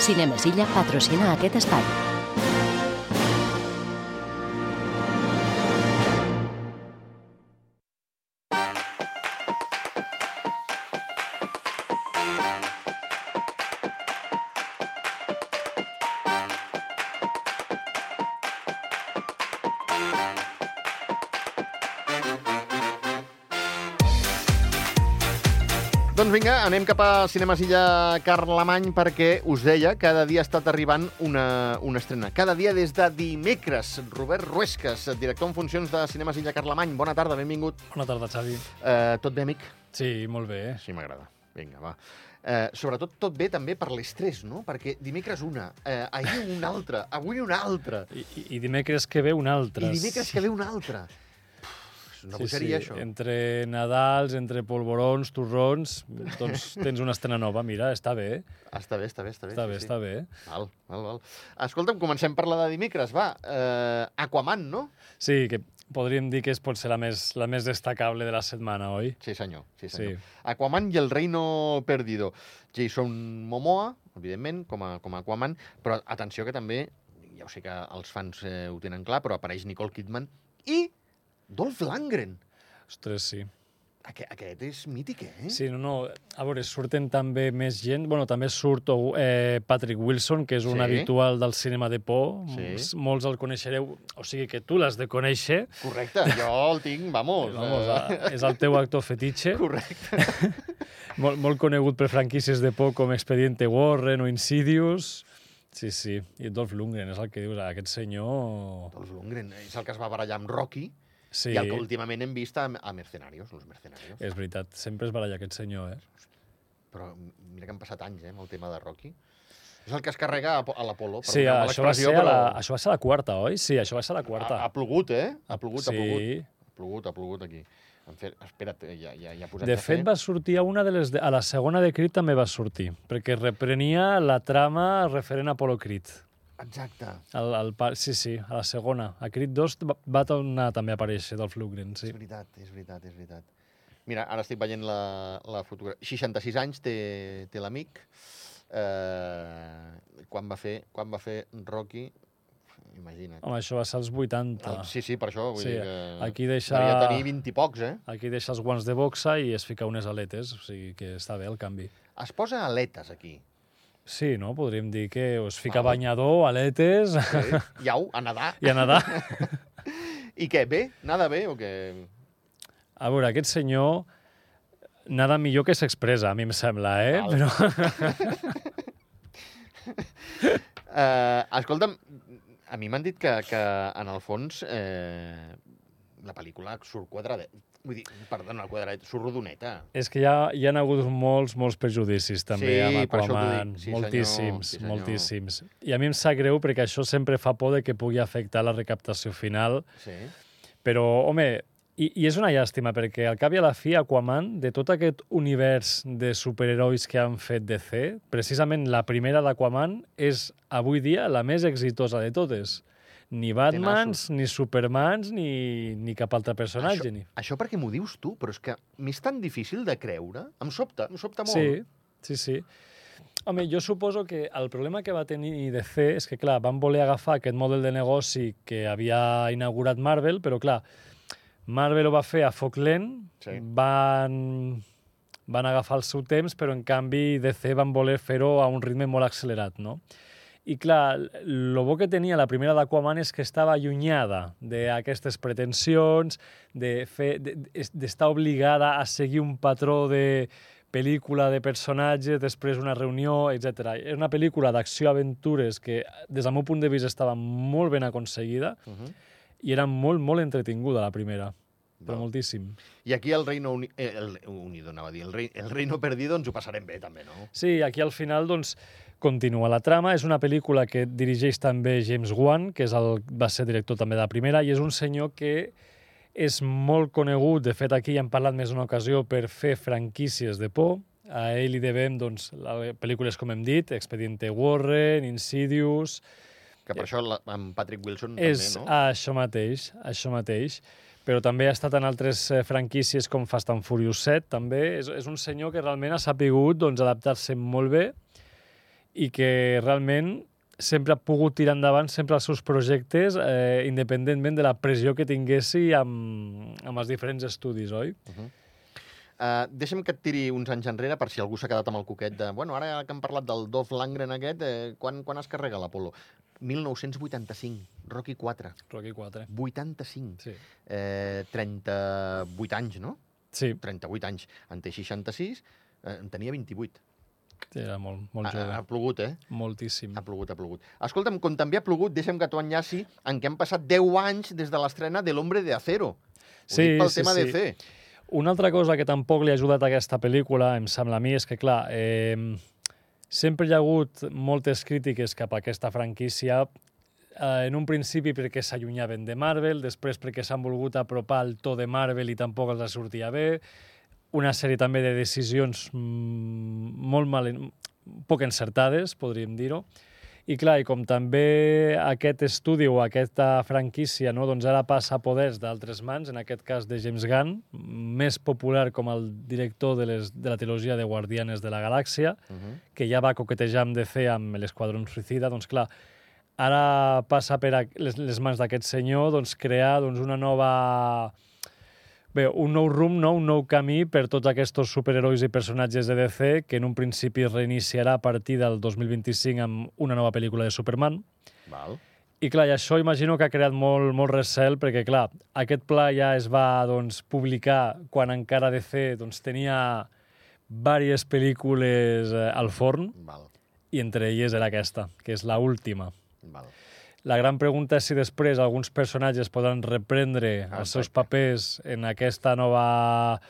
Cinemes Illa patrocina aquest espai. Vinga, anem cap a Cinemes Illa Carlemany perquè us deia, cada dia ha estat arribant una, una estrena. Cada dia des de dimecres. Robert Ruesques, director en funcions de Cinemes Illa Carlemany. Bona tarda, benvingut. Bona tarda, Xavi. Uh, tot bé, amic? Sí, molt bé. Sí, m'agrada. Vinga, va. Uh, sobretot tot bé també per l'estrès, no? Perquè dimecres una, uh, ahir una altra, avui una altra, I, i, dimecres que ve un altre. i dimecres que ve una altra. Una bogeria, això. Entre Nadals, entre polvorons, torrons, doncs tens una estrena nova. Mira, està bé, eh? Està bé, està bé, està bé. Està sí, bé, sí. està bé. Val, val, val. Escolta'm, comencem per la de dimecres, va. Uh, Aquaman, no? Sí, que podríem dir que és potser la més, la més destacable de la setmana, oi? Sí, senyor. Sí, senyor. Sí. Aquaman i el Reino Perdido. Jason Momoa, evidentment, com a, com a Aquaman, però atenció que també, ja ho sé que els fans eh, ho tenen clar, però apareix Nicole Kidman i Dolph Lundgren. Ostres, sí. Aquest, aquest és mític, eh? Sí, no, no. A veure, surten també més gent. Bueno, també surt eh, Patrick Wilson, que és un Sí. habitual del cinema de por. Sí. Molts, molts el coneixereu. O sigui que tu l'has de conèixer. Correcte, jo el tinc, vamos. Vamos, eh, és el teu actor fetitxe. Correcte. Molt, molt conegut per franquícies de por com Expediente Warren o Insidious. Sí, sí. I Dolph Lundgren és el que dius, aquest senyor... Dolph Lundgren és el que es va barallar amb Rocky Sí, i el que últimament hem vist a, a Mercenarios, los Mercenarios. és veritat. Sempre es baralla aquest senyor, eh? Però mira que han passat anys, eh, amb el tema de Rocky. És el que es carrega a, l'Apolo. Sí, això va, ser a la, però això va ser la quarta, oi? Sí, això va ser la quarta. Ha, ha plogut, eh? Ha plogut, ha sí. plogut. Ha plogut, ha plogut aquí. En fet, espera't, eh, ja, ja, ja ha posat De fet, va sortir a una de les... De, a la segona de Creed també va sortir, perquè reprenia la trama referent a Apollo Creed. Exacte. El, el, sí, sí, a la segona. A Creed 2 va, va tornar també a aparèixer Dolph Lundgren, sí. És veritat, és veritat, és veritat. Mira, ara estic veient la, la fotografia. 66 anys té, té l'amic. Eh, quan, va fer, quan va fer Rocky, imagina't. Home, això va ser als 80. Ah, sí, sí, per això. Vull Sí, dir que aquí deixa- Devia tenir 20 i pocs, eh? Aquí deixa els guants de boxa i es fica unes aletes, o sigui que està bé el canvi. Es posa aletes aquí. Sí, no? Podríem dir que es fica Val. banyador, aletes Sí. Iau, a nedar. i a nedar. I què, bé? Nada bé o què? A veure, aquest senyor nada millor que s'expressa, a mi em sembla, eh? Val. Però Uh, escolta'm, a mi m'han dit que, que en el fons eh, la pel·lícula surt quadrada. Vull dir, perdona, quadrada, surt rodoneta. és que hi ha, hi ha hagut molts, molts prejudicis també Sí, amb Aquaman. Sí, senyor, moltíssims, sí, senyor. moltíssims. I a mi em sap greu perquè això sempre fa por de que pugui afectar la recaptació final. Sí. Però, home, i, i és una llàstima, perquè al cap i a la fi Aquaman, de tot aquest univers de superherois que han fet DC, precisament la primera d'Aquaman és avui dia la més exitosa de totes. Ni Batmans, ni Supermans, ni, ni cap altre personatge. Això, ni... això perquè m'ho dius tu, però és que m'és tan difícil de creure. Em sobta, em sobta molt. Sí, sí, sí. Home, jo suposo que el problema que va tenir DC és que, clar, van voler agafar aquest model de negoci que havia inaugurat Marvel, però, clar, Marvel ho va fer a foc lent, Sí. van, van agafar el seu temps, però, en canvi, DC van voler fer-ho a un ritme molt accelerat, no? I clar, el bo que tenia la primera d'Aquaman és que estava allunyada d'aquestes pretensions, de fer- de- de- d'estar obligada a seguir un patró de pel·lícula de personatges, després una reunió, etc. És una pel·lícula d'acció-aventures que, des del meu punt de vista, estava molt ben aconseguida Uh -huh. i era molt, molt entretinguda, la primera. Però Val. moltíssim. I aquí el Reino Uni... eh, el, Unido, anava a dir. El, rei, el Reino Perdido ens ho passarem bé, també, no? Sí, aquí al final, doncs, continua la trama. És una pel·lícula que dirigeix també James Wan, que és el, va ser director també de la primera, i és un senyor que és molt conegut, de fet aquí hem parlat més d'una ocasió, per fer franquícies de por. A ell li devem doncs, pel·lícules, com hem dit, Expediente Warren, Insidious... Que per això la, amb Patrick Wilson És també, no? això mateix, això mateix. Però també ha estat en altres eh, franquícies com Fast and Furious 7, també. És, és un senyor que realment ha sapigut doncs, adaptar-se molt bé i que realment sempre ha pogut tirar endavant sempre els seus projectes eh, independentment de la pressió que tinguessi amb, amb els diferents estudis, oi? Uh, deixa'm que et tiri uns anys enrere per si algú s'ha quedat amb el coquet de... Bueno, ara que hem parlat del Dolph Lundgren aquest, eh, quan, quan es carrega l'Apolo? 1985, Rocky 4. Rocky 4. 85. Sí. Eh, 38 anys, no? Sí, 38 anys. En té 66, eh, en tenia 28. Era molt, molt Ha, jove. ha plogut, eh? Moltíssim. Ha plogut, ha plogut. Escolta'm, com també ha plogut, deixa'm que t'ho enllaci, en què han passat 10 anys des de l'estrena de l'Hombre de Acero. Ho Sí, pel sí, tema sí. de C. Una altra cosa que tampoc li ha ajudat a aquesta pel·lícula, em sembla a mi, és que, clar, eh, sempre hi ha hagut moltes crítiques cap a aquesta franquícia, eh, en un principi perquè s'allunyaven de Marvel, després perquè s'han volgut apropar al to de Marvel i tampoc els sortia bé, una sèrie també de decisions mm, molt mal, poc encertades, podríem dir-ho, i clar, i com també aquest estudi o aquesta franquícia no, doncs ara passa a poders d'altres mans, en aquest cas de James Gunn, més popular com el director de, les, de la trilogia de Guardianes de la Galàxia, Uh -huh. que ja va coquetejar amb DC amb l'Esquadrón Suicida, doncs clar, ara passa per a les, les mans d'aquest senyor doncs, crear doncs, una nova... Bé, un nou rumb, no? un nou camí per tots aquests superherois i personatges de DC que en un principi reiniciarà a partir del 2025 amb una nova pel·lícula de Superman. Val. I clar, i això imagino que ha creat molt, molt recel, perquè clar, aquest pla ja es va doncs, publicar quan encara DC doncs, tenia diverses pel·lícules eh, al forn, Val. i entre elles era aquesta, que és la última. Val. La gran pregunta és si després alguns personatges podran reprendre els seus Exacte. papers en aquesta nova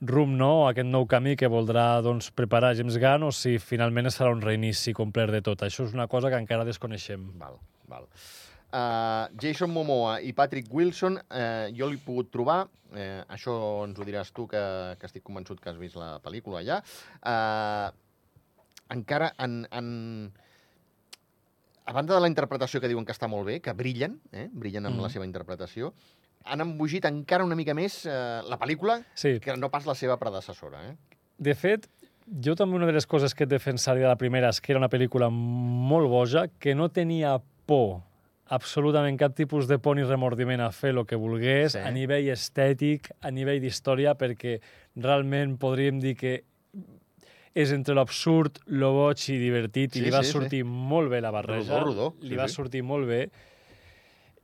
rumb, no? aquest nou camí que voldrà doncs, preparar James Gunn, o si finalment serà un reinici complet de tot. Això és una cosa que encara desconeixem. Val, val. Uh, Jason Momoa i Patrick Wilson, uh, jo l'he pogut trobar, uh, això ens ho diràs tu, que, que estic convençut que has vist la pel·lícula ja, uh, encara en, en... A banda de la interpretació que diuen que està molt bé, que brillen, eh? brillen amb Mhm. la seva interpretació, han embogit encara una mica més uh, la pel·lícula Sí, que no pas la seva predecessora. Eh? de fet, jo també una de les coses que defensaria de la primera és que era una pel·lícula molt boja, que no tenia por absolutament cap tipus de por ni remordiment a fer el que volgués, Sí. a nivell estètic, a nivell d'història, perquè realment podríem dir que és entre l'absurd, lo boig i divertit, Sí, i li va sí, sí. sortir molt bé la barreja. Rodó, rodó, Li sí, va sí. sortir molt bé.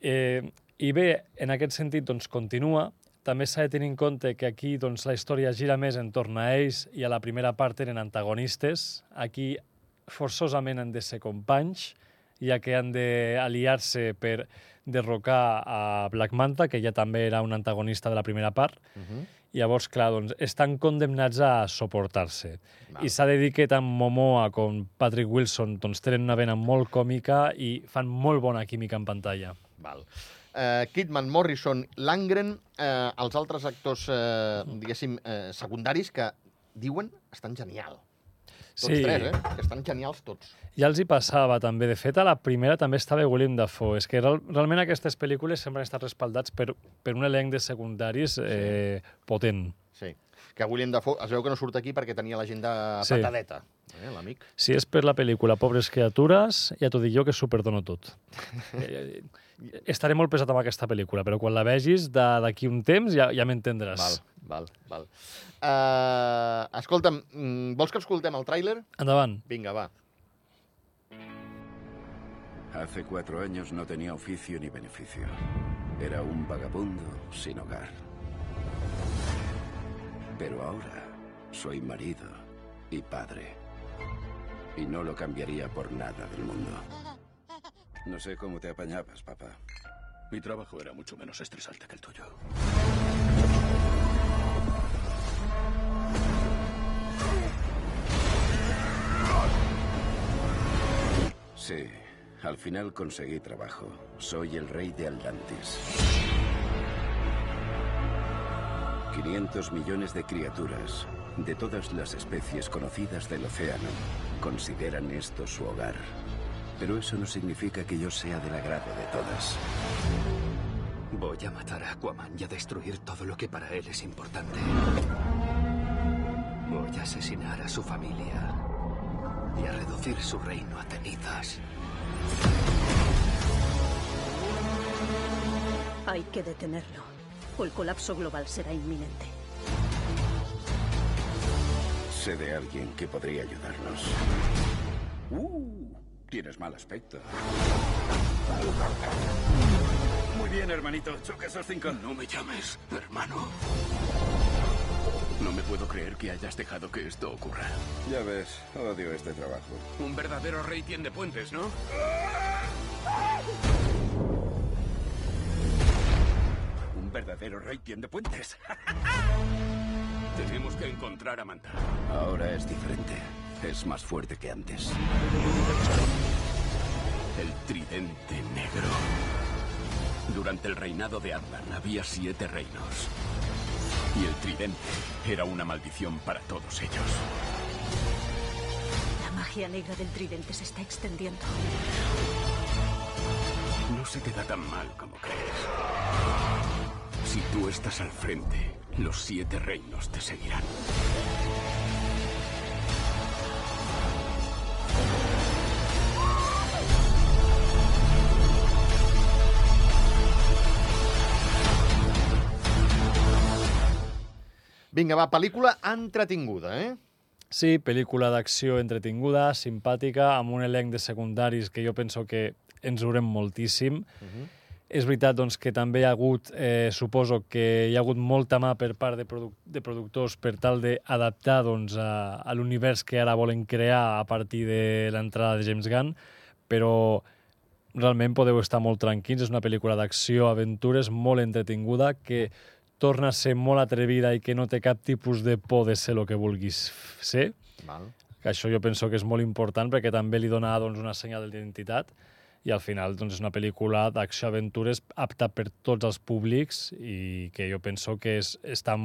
Eh, I bé, en aquest sentit, doncs, continua. També s'ha de tenir en compte que aquí doncs, la història gira més entorn a ells i a la primera part eren antagonistes. Aquí forçosament han de ser companys, ja que han d'aliar-se per derrocar a Black Manta, que ja també era un antagonista de la primera part. Uh -huh. Llavors, clar, doncs, estan condemnats a suportar-se. I s'ha de dir que tant Momoa com Patrick Wilson doncs, tenen una vena molt còmica i fan molt bona química en pantalla. Val. Uh, Kidman, Morrison, Langren, uh, els altres actors, uh, diguéssim, uh, secundaris que diuen estan genial. Tots Sí. tres, eh? Que estan genials tots. Ja els hi passava també. De fet, a la primera també estava William Dafoe. És que real, realment aquestes pel·lícules sempre han estat respaldats per, per un elenc de secundaris eh, potent. Sí. Que William Dafoe es veu que no surt aquí perquè tenia l'agenda Sí. petadeta, eh, l'amic. Si és per la pel·lícula Pobres criatures, ja t'ho dic jo que s'ho perdono tot. Eh, eh, Estaré molt pesat amb aquesta pel·lícula, però quan la vegis d'aquí un temps ja, ja m'entendràs. Val, val. Uh, escolta'm, mm, vols que escoltem el tràiler? Endavant. Vinga, va. Hace cuatro años no tenía oficio ni beneficio. Era un vagabundo sin hogar. Pero ahora soy marido y padre. Y no lo cambiaría por nada del mundo. No sé cómo te apañabas, papá. Mi trabajo era mucho menos estresante que el tuyo. Sí, al final conseguí trabajo. Soy el rey de Atlantis. 500 millones de criaturas, de todas las especies conocidas del océano, consideran esto su hogar. Pero eso no significa que yo sea del agrado de todas. Voy a matar a Aquaman y a destruir todo lo que para él es importante. Voy a asesinar a su familia. Y a reducir su reino a cenizas. Hay que detenerlo, o el colapso global será inminente. Sé de alguien que podría ayudarnos. Uh, tienes mal aspecto. Muy bien, hermanito. Choca esos cinco. No me llames, hermano. No me puedo creer que hayas dejado que esto ocurra. Ya ves, odio este trabajo. Un verdadero rey tiende puentes, ¿no? Un verdadero rey tiende puentes. Tenemos que encontrar a Manta. Ahora es diferente. Es más fuerte que antes. El tridente negro. Durante el reinado de Atlan había siete reinos. Y el tridente era una maldición para todos ellos. La magia negra del tridente se está extendiendo. No se te da tan mal como crees. Si tú estás al frente, los siete reinos te seguirán. Vinga, va, pel·lícula entretinguda, eh? Sí, pel·lícula d'acció entretinguda, simpàtica, amb un elenc de secundaris que jo penso que ens veurem moltíssim. Uh -huh. És veritat doncs, que també hi ha hagut, eh, suposo que hi ha hagut molta mà per part de, produ de productors per tal d'adaptar doncs, a, a l'univers que ara volen crear a partir de l'entrada de James Gunn, però realment podeu estar molt tranquils. És una pel·lícula d'acció, aventures, molt entretinguda, que torna a ser molt atrevida i que no té cap tipus de por de ser el que vulguis ser. Val. Que això jo penso que és molt important perquè també li dona doncs, una senyal d'identitat i al final doncs, és una pel·lícula d'acció-aventures apta per tots els públics i que jo penso que és, està,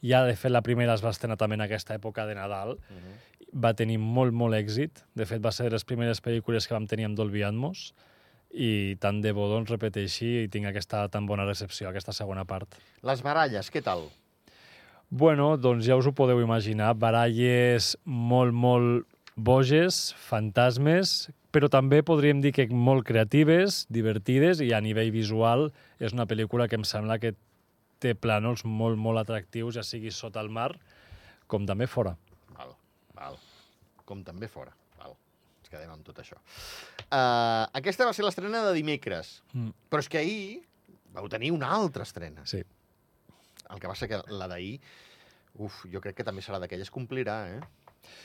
ja de fet la primera es va estrenar també en aquesta època de Nadal, uh -huh. va tenir molt, molt èxit. De fet, va ser de les primeres pel·lícules que vam tenir amb Dolby Atmos i tant de bo doncs, repeteixi i tinc aquesta tan bona recepció, aquesta segona part. Les baralles, què tal? Bueno, doncs ja us ho podeu imaginar, baralles molt, molt boges, fantasmes, però també podríem dir que molt creatives, divertides i a nivell visual és una pel·lícula que em sembla que té plànols molt, molt atractius, ja sigui sota el mar com també fora. Val, val. Com també fora. Quedem amb tot això. Uh, aquesta va ser l'estrena de dimecres, Mm. però és que ahir vau tenir una altra estrena. Sí. El que passa que la d'ahir, uf, jo crec que també serà d'aquelles que complirà, eh?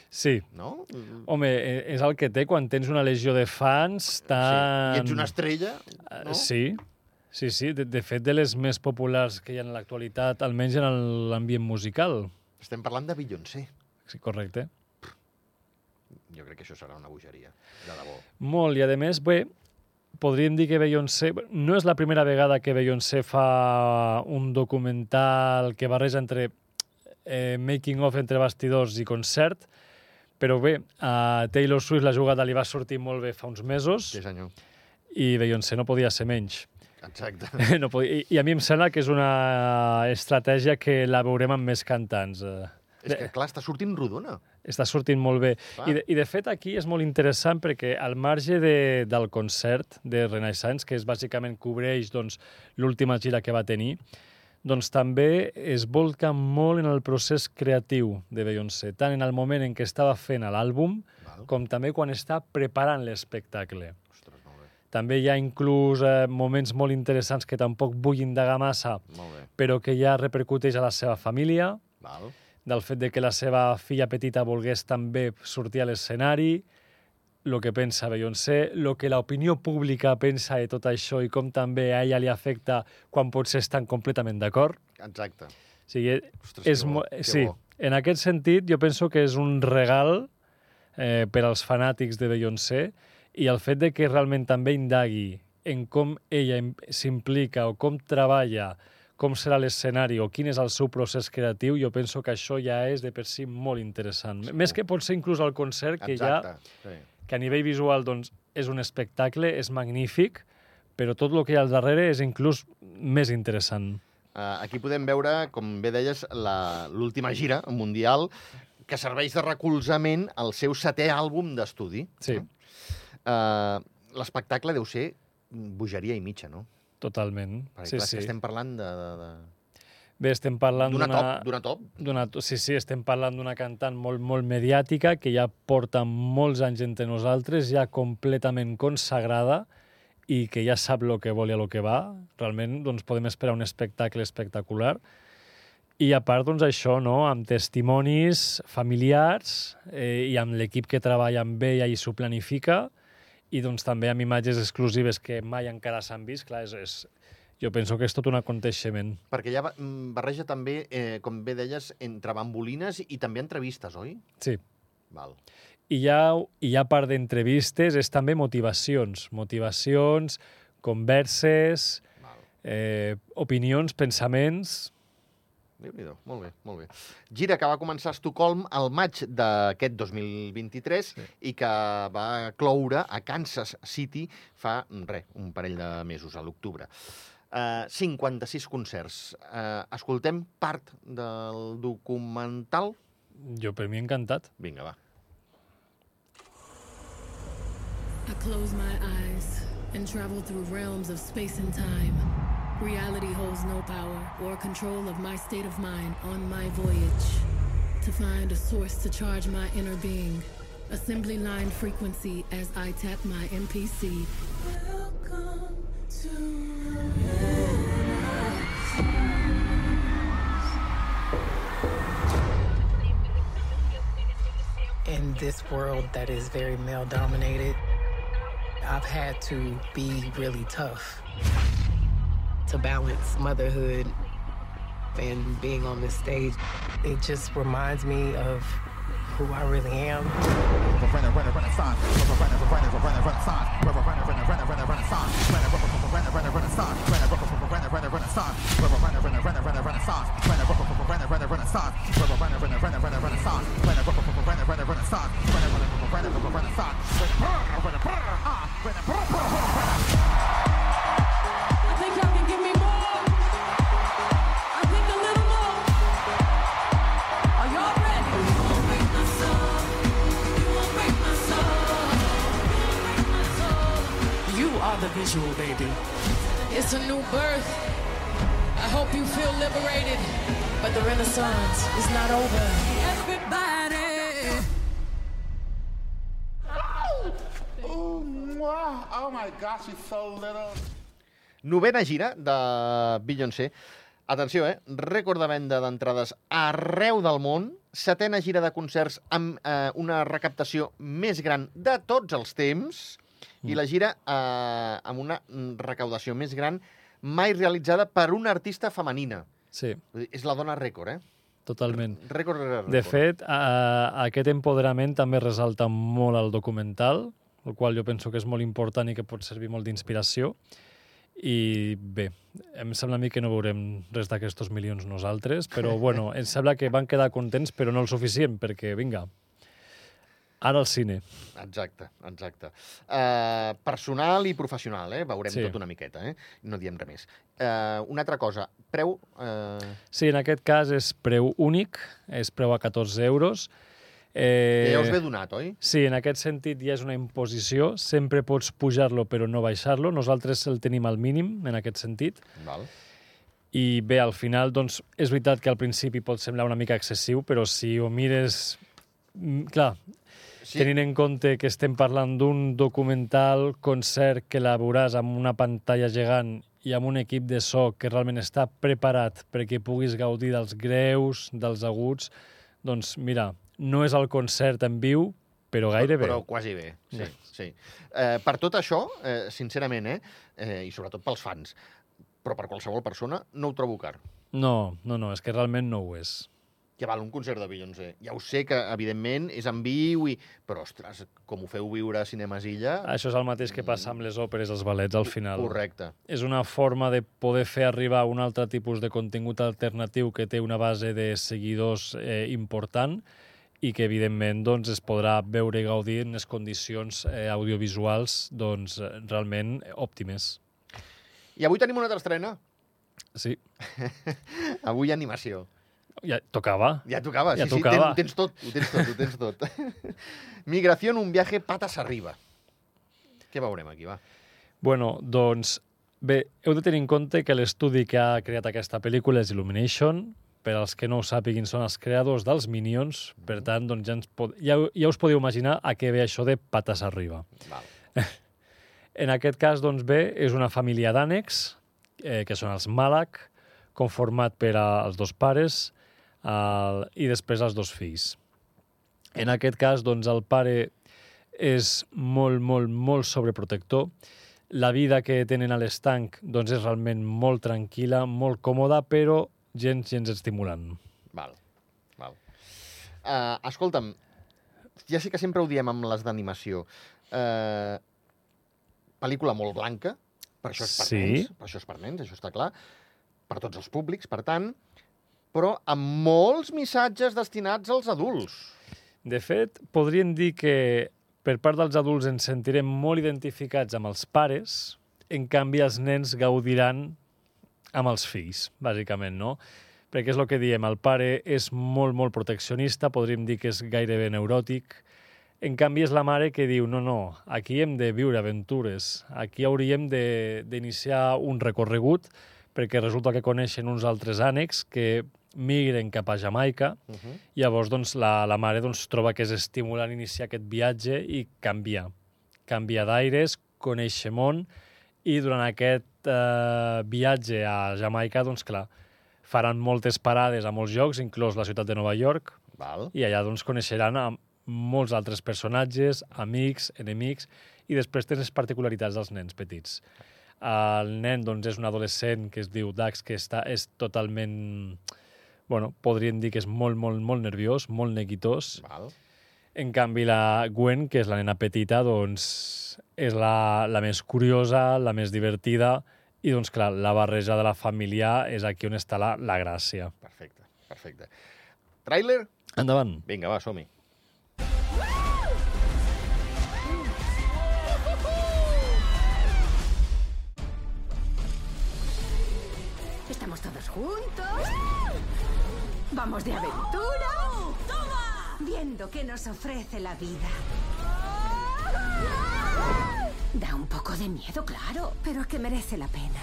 Sí. No? Home, eh, és el que té quan tens una legió de fans tan... Sí. I ets una estrella, Eh, no? Sí, sí, sí. De, de fet, de les més populars que hi ha en l'actualitat, almenys en l'ambient musical. Estem parlant de Beyoncé. Sí, correcte. Jo crec que això serà una bogeria, de debò. Molt, i a més, bé, podríem dir que Beyoncé... No és la primera vegada que Beyoncé fa un documental que barreja entre eh, making of entre bastidors i concert, però bé, a Taylor Swift la jugada li va sortir molt bé fa uns mesos Sí, senyor. i Beyoncé no podia ser menys. Exacte. No podia, i, I a mi em sembla que és una estratègia que la veurem amb més cantants. eh. És que, clar, està sortint rodona. Està sortint molt bé. I de, I de fet aquí és molt interessant perquè al marge de, del concert de Renaissance, que és bàsicament cobreix doncs, l'última gira que va tenir, doncs també es volca molt en el procés creatiu de Beyoncé, tant en el moment en què estava fent l'àlbum, com també quan està preparant l'espectacle. També hi ha inclús eh, moments molt interessants que tampoc vull indagar massa, però que ja repercuteix a la seva família, Val. Del fet de que la seva filla petita volgués també sortir a l'escenari, el que pensa Beyoncé, el que l'opinió pública pensa de tot això i com també a ella li afecta quan potser estan completament d'acord. Exacte. O sigui, Ostres, és bo, sí, bo. en aquest sentit jo penso que és un regal eh, per als fanàtics de Beyoncé i el fet de que realment també indagui en com ella im- s'implica o com treballa, com serà l'escenari o quin és el seu procés creatiu, jo penso que això ja és de per si molt interessant. Més que pot ser inclús el concert, que Exacte. ja Sí. que a nivell visual doncs, és un espectacle, és magnífic, però tot el que hi ha al darrere és inclús més interessant. Uh, aquí podem veure, com bé deies, la- l'última gira mundial que serveix de recolzament al seu setè àlbum d'estudi. Sí. Uh, L'espectacle deu ser bogeria i mitja, no? Totalment. Perquè, sí, clar, sí. estem parlant de... de, de... Bé, estem parlant D'una d'una... top, d'una top. Sí, sí, estem parlant d'una cantant molt, molt mediàtica que ja porta molts anys entre nosaltres, ja completament consagrada i que ja sap el que vol i lo que va. Realment doncs, podem esperar un espectacle espectacular. I a part, doncs, això, no? amb testimonis familiars eh, i amb l'equip que treballa amb ella i s'ho planifica, i doncs, també amb imatges exclusives que mai encara s'han vist. Clar, és, és, jo penso que és tot un aconteixement. Perquè ja mm, barreja també, eh, com bé deies, entre bambolines i també entrevistes, oi? Sí. Val. I hi ha, i hi ha part d'entrevistes, és també motivacions. Motivacions, converses, Val. eh, opinions, pensaments... déu nhi molt bé, molt bé. Gira que va començar a Estocolm al maig d'aquest 2023 sí. i que va cloure a Kansas City fa, res, un parell de mesos, a l'octubre. Uh, 56 concerts. Uh, escoltem part del documental? Jo, per mi, encantat. Vinga, va. I close my eyes and travel through realms of space and time. Reality holds no power or control of my state of mind on my voyage. To find a source to charge my inner being. Assembly line frequency as I tap my MPC. Welcome to in this world that is very male dominated, I've had to be really tough to balance motherhood and being on this stage. It just reminds me of who I really am. Visual, baby. It's a new birth. I hope you feel liberated, but the renaissance is not over. Everybody. Oh, oh my gosh, she's so little. Novena gira de Beyoncé. Atenció, eh? Rècord de venda d'entrades arreu del món. Setena gira de concerts amb eh, una recaptació més gran de tots els temps. I la gira eh, amb una mm, recaudació més gran mai realitzada per una artista femenina. Sí, És la dona rècord, eh? totalment. Rècord, rècord. De fet, a, aquest empoderament també resalta molt el documental, el qual jo penso que és molt important i que pot servir molt d'inspiració. I bé, em sembla a mi que no veurem res d'aquests milions nosaltres, però bueno, em sembla que van quedar contents, però no el suficient, perquè, vinga, ara al cine. Exacte, exacte. Uh, personal i professional, eh? Veurem Sí. tot una miqueta, eh? No diem res més. Uh, una altra cosa, preu... Uh, Sí, en aquest cas és preu únic, és preu a 14 euros. Eh, ja us ve donat, oi? Sí, en aquest sentit ja és una imposició, sempre pots pujar-lo però no baixar-lo, nosaltres el tenim al mínim en aquest sentit, Val. i bé, al final, doncs, és veritat que al principi pot semblar una mica excessiu, però si ho mires... mm, Clar, Sí. tenint en compte que estem parlant d'un documental, concert que elaboràs amb una pantalla gegant i amb un equip de so que realment està preparat perquè puguis gaudir dels greus, dels aguts, doncs mira, no és el concert en viu, però gairebé. Però quasi bé, sí. Ja. sí. Eh, per tot això, eh, sincerament, eh, eh, i sobretot pels fans, però per qualsevol persona, no ho trobo car. No, no, no, és que realment no ho és. Que val un concert de Beyoncé. Ja ho sé que, evidentment, és en viu, i... però, ostres, com ho feu viure a Cinemes Illa... Això és el mateix que passa amb les òperes, els ballets, al final. Correcte. És una forma de poder fer arribar un altre tipus de contingut alternatiu que té una base de seguidors eh, important i que, evidentment, doncs, es podrà veure i gaudir en les condicions eh, audiovisuals doncs, realment òptimes. I avui tenim una altra estrena. Sí, Avui animació. Ja tocava. Ja tocava, Ja sí, sí, tocava. Tens, tot, ho tens tot, ho tens tot. Migració en un viaje patas arriba. Què veurem aquí, va? Bueno, doncs, bé, heu de tenir en compte que l'estudi que ha creat aquesta pel·lícula és Illumination, per als que no ho sàpiguin, són els creadors dels Minions, per tant, doncs ja, ens pod... ja, ja us podeu imaginar a què ve això de patas arriba. Val. En aquest cas, doncs bé, és una família d'ànecs, eh, que són els Malak, conformat per a, els dos pares el, i després els dos fills. En aquest cas, doncs, el pare és molt, molt, molt sobreprotector. La vida que tenen a l'estanc doncs, és realment molt tranquil·la, molt còmoda, però gens, gens estimulant. Val. Val. Uh, escolta'm, ja sé que sempre ho diem amb les d'animació. Uh, pel·lícula molt blanca, per això és per Sí. nens, per això és per nens, això està clar, per tots els públics, per tant, però amb molts missatges destinats als adults. De fet, podríem dir que per part dels adults ens sentirem molt identificats amb els pares, en canvi els nens gaudiran amb els fills, bàsicament, no? Perquè és el que diem, el pare és molt, molt proteccionista, podríem dir que és gairebé neuròtic, en canvi és la mare que diu, no, no, aquí hem de viure aventures, aquí hauríem d'iniciar un recorregut, perquè resulta que coneixen uns altres ànecs que migren cap a Jamaica, Uh -huh. Llavors, doncs, la, la mare doncs, troba que és estimulant iniciar aquest viatge i canviar. Canviar d'aires, conèixer món, i durant aquest eh, viatge a Jamaica, doncs, clar, faran moltes parades a molts llocs, inclòs la ciutat de Nova York, Val. i allà doncs, coneixeran a molts altres personatges, amics, enemics, i després tens les particularitats dels nens petits. El nen doncs, és un adolescent que es diu Dax, que està, és totalment... Bueno, podríem dir que és molt, molt, molt nerviós, molt neguitós. Val. En canvi, la Gwen, que és la nena petita, doncs, és la, la més curiosa, la més divertida, i, doncs, clar, la barreja de la família és aquí on està la, la gràcia. Perfecte, perfecte. Tràiler? Endavant. Vinga, va, som-hi. Estamos todos juntos. Vamos de aventura. Viendo qué nos ofrece la vida. Da un poco de miedo, claro, pero que merece la pena.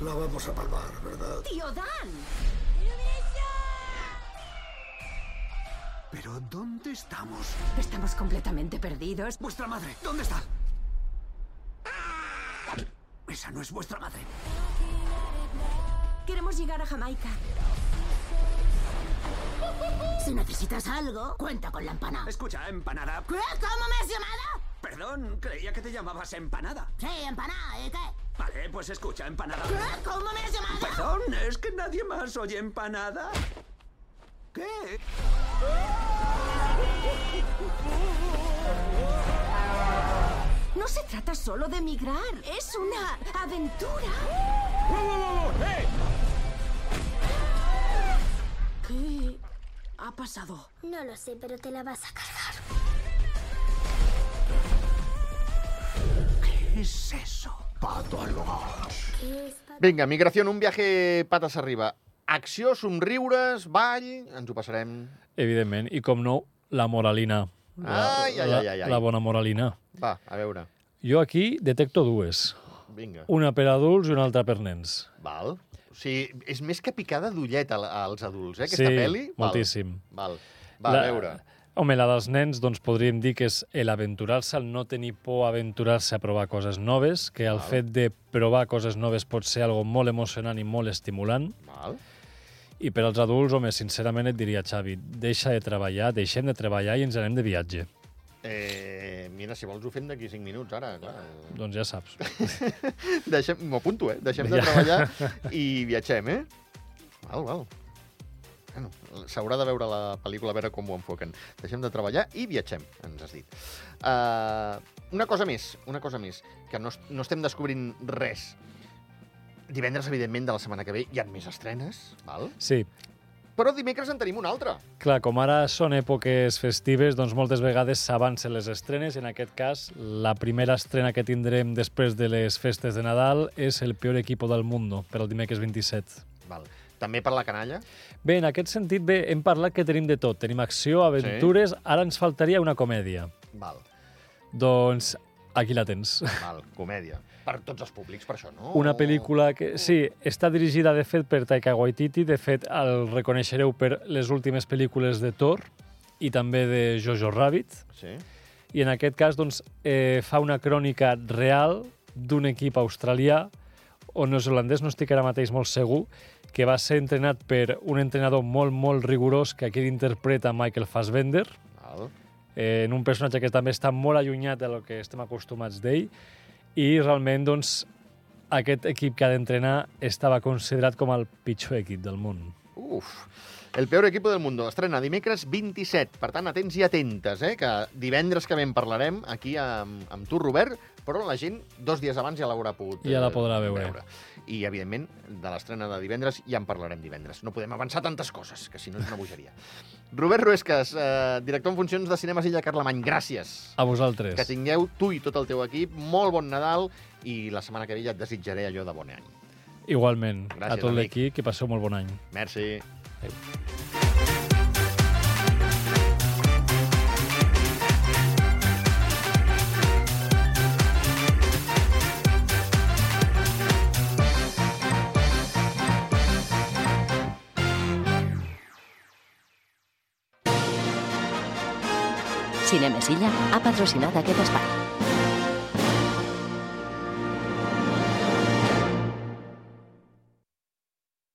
La vamos a palmar, ¿verdad? ¡Tío Dan! ¿Pero dónde estamos? Estamos completamente perdidos. ¡Vuestra madre! ¿Dónde está? Esa no es vuestra madre. Queremos llegar a Jamaica. Si necesitas algo, cuenta con la empanada. Escucha, empanada. ¿Qué? ¿Cómo me has llamado? Perdón, creía que te llamabas empanada. Sí, empanada, ¿y qué? Vale, pues escucha, empanada. ¿Qué? ¿Cómo me has llamado? Perdón, es que nadie más oye empanada. ¿Qué? No se trata solo de emigrar, es una aventura. ¿Qué ha pasado? No lo sé, pero te la vas a cargar. ¿Qué es eso? Pato al hogar. ¿Qué es? Vinga, migració en un viaje patas arriba. Acció, somriures, ball... Ens ho passarem... Evidentment. I com no, la moralina. La, Ai, ai, ai, ai, ai. la bona moralina. Va, a veure. Jo aquí detecto dues. Vinga. Una per adults i una altra per nens. Val. O sigui, és més que picada d'ullet al- als adults, eh, aquesta sí, pel·li? Val. moltíssim. Val. Va, a veure. Home, la dels nens, doncs podríem dir que és l'aventurar-se, el no tenir por a aventurar-se a provar coses noves, que el Val. fet de provar coses noves pot ser algo molt emocionant i molt estimulant. Val. I per als adults, home, sincerament et diria, Xavi, deixa de treballar, deixem de treballar i ens anem de viatge. Eh, mira, si vols ho fem d'aquí 5 minuts, ara, clar. Doncs ja saps. Deixem, m'ho apunto, eh? Deixem de Ja. treballar i viatgem, eh? Val, val. Bueno, s'haurà de veure la pel·lícula a veure com ho enfoquen. Deixem de treballar i viatgem, ens has dit. Uh, una cosa més, una cosa més, que no, no estem descobrint res. Divendres, evidentment, de la setmana que ve hi ha més estrenes, val? Sí, Però dimecres en tenim una altra. clar, com ara són èpoques festives, doncs moltes vegades s'avancen les estrenes. En aquest cas, la primera estrena que tindrem després de les festes de Nadal és El peor equipo del mundo, per al dimecres 27. Val. També per la canalla? Bé, en aquest sentit, bé, hem parlat que tenim de tot. Tenim acció, aventures, sí. ara ens faltaria una comèdia. Val, Doncs aquí la tens. val, comèdia. Per tots els públics, per això, no? Una pel·lícula que, sí, està dirigida, de fet, per Taika Waititi. De fet, el reconeixereu per les últimes pel·lícules de Thor i també de Jojo Rabbit. Sí. I en aquest cas, doncs, eh, fa una crònica real d'un equip australià o neozelandès, no estic ara mateix molt segur, que va ser entrenat per un entrenador molt, molt rigorós que aquí l'interpreta Michael Fassbender, Val. Eh, en un personatge que també està molt allunyat de lo que estem acostumats d'ell, i realment, doncs, aquest equip que ha d'entrenar estava considerat com el pitjor equip del món. Uf. El peor equipo del mundo estrena dimecres 27. Per tant, atents i atentes, eh? que divendres que ve en parlarem aquí amb, amb tu, Robert, però la gent dos dies abans ja l'haurà pogut Ja la eh, podrà veure. I, evidentment, de l'estrena de divendres ja en parlarem divendres. No podem avançar tantes coses, que si no és una bogeria. Robert Ruescas, eh, director en funcions de Cinemes Illa Carlemany, gràcies. A vosaltres. Que tingueu tu i tot el teu equip molt bon Nadal i la setmana que ve ja et desitjaré allò de bon any. Igualment, Gràcies, a tot l'equip, que passeu molt bon any. Merci. Cinemesilla ha patrocinat aquest espai.